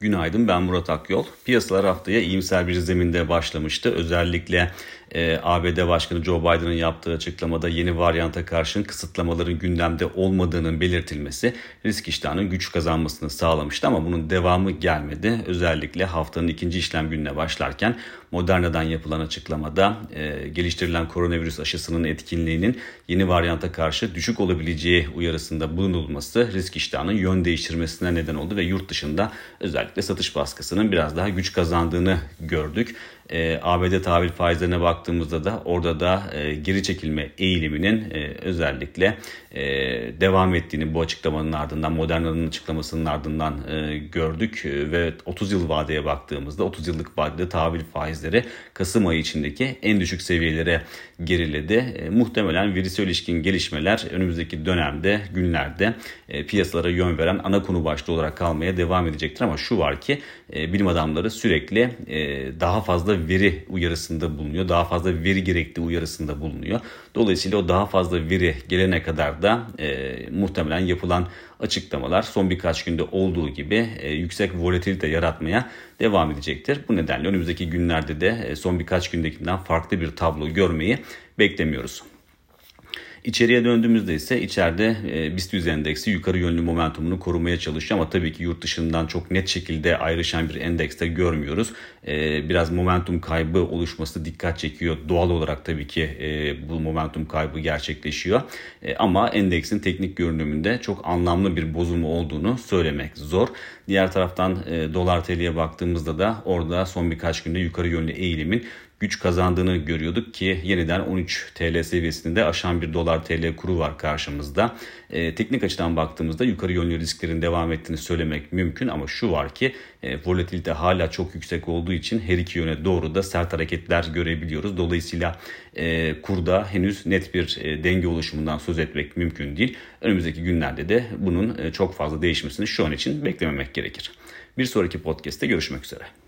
Günaydın ben Murat Akyol. Piyasalar haftaya iyimser bir zeminde başlamıştı. Özellikle e, ABD Başkanı Joe Biden'ın yaptığı açıklamada yeni varyanta karşın kısıtlamaların gündemde olmadığının belirtilmesi risk iştahının güç kazanmasını sağlamıştı ama bunun devamı gelmedi. Özellikle haftanın ikinci işlem gününe başlarken Moderna'dan yapılan açıklamada e, geliştirilen koronavirüs aşısının etkinliğinin yeni varyanta karşı düşük olabileceği uyarısında bulunulması risk iştahının yön değiştirmesine neden oldu ve yurt dışında özellikle satış baskısının biraz daha güç kazandığını gördük. E, ABD tahvil faizlerine baktığımızda da orada da e, geri çekilme eğiliminin e, özellikle e, devam ettiğini bu açıklamanın ardından Moderna'nın açıklamasının ardından e, gördük e, ve 30 yıl vadeye baktığımızda 30 yıllık vadede tahvil faizleri Kasım ayı içindeki en düşük seviyelere geriledi. E, muhtemelen virüse ilişkin gelişmeler önümüzdeki dönemde günlerde e, piyasalara yön veren ana konu başlığı olarak kalmaya devam edecektir ama şu var ki e, bilim adamları sürekli e, daha fazla veri uyarısında bulunuyor. Daha fazla veri gerektiği uyarısında bulunuyor. Dolayısıyla o daha fazla veri gelene kadar da e, muhtemelen yapılan açıklamalar son birkaç günde olduğu gibi e, yüksek volatilite yaratmaya devam edecektir. Bu nedenle önümüzdeki günlerde de e, son birkaç gündekinden farklı bir tablo görmeyi beklemiyoruz. İçeriye döndüğümüzde ise içeride e, BIST 100 endeksi yukarı yönlü momentumunu korumaya çalışıyor ama tabii ki yurt dışından çok net şekilde ayrışan bir endekste görmüyoruz. E, biraz momentum kaybı oluşması dikkat çekiyor. Doğal olarak tabii ki e, bu momentum kaybı gerçekleşiyor. E, ama endeksin teknik görünümünde çok anlamlı bir bozulma olduğunu söylemek zor. Diğer taraftan e, dolar TL'ye baktığımızda da orada son birkaç günde yukarı yönlü eğilimin güç kazandığını görüyorduk ki yeniden 13 TL seviyesinde aşan bir dolar TL kuru var karşımızda. E, teknik açıdan baktığımızda yukarı yönlü risklerin devam ettiğini söylemek mümkün ama şu var ki e, volatilite hala çok yüksek olduğu için her iki yöne doğru da sert hareketler görebiliyoruz. Dolayısıyla e, kurda henüz net bir e, denge oluşumundan söz etmek mümkün değil. Önümüzdeki günlerde de bunun e, çok fazla değişmesini şu an için beklememek gerekir. Bir sonraki podcast'te görüşmek üzere.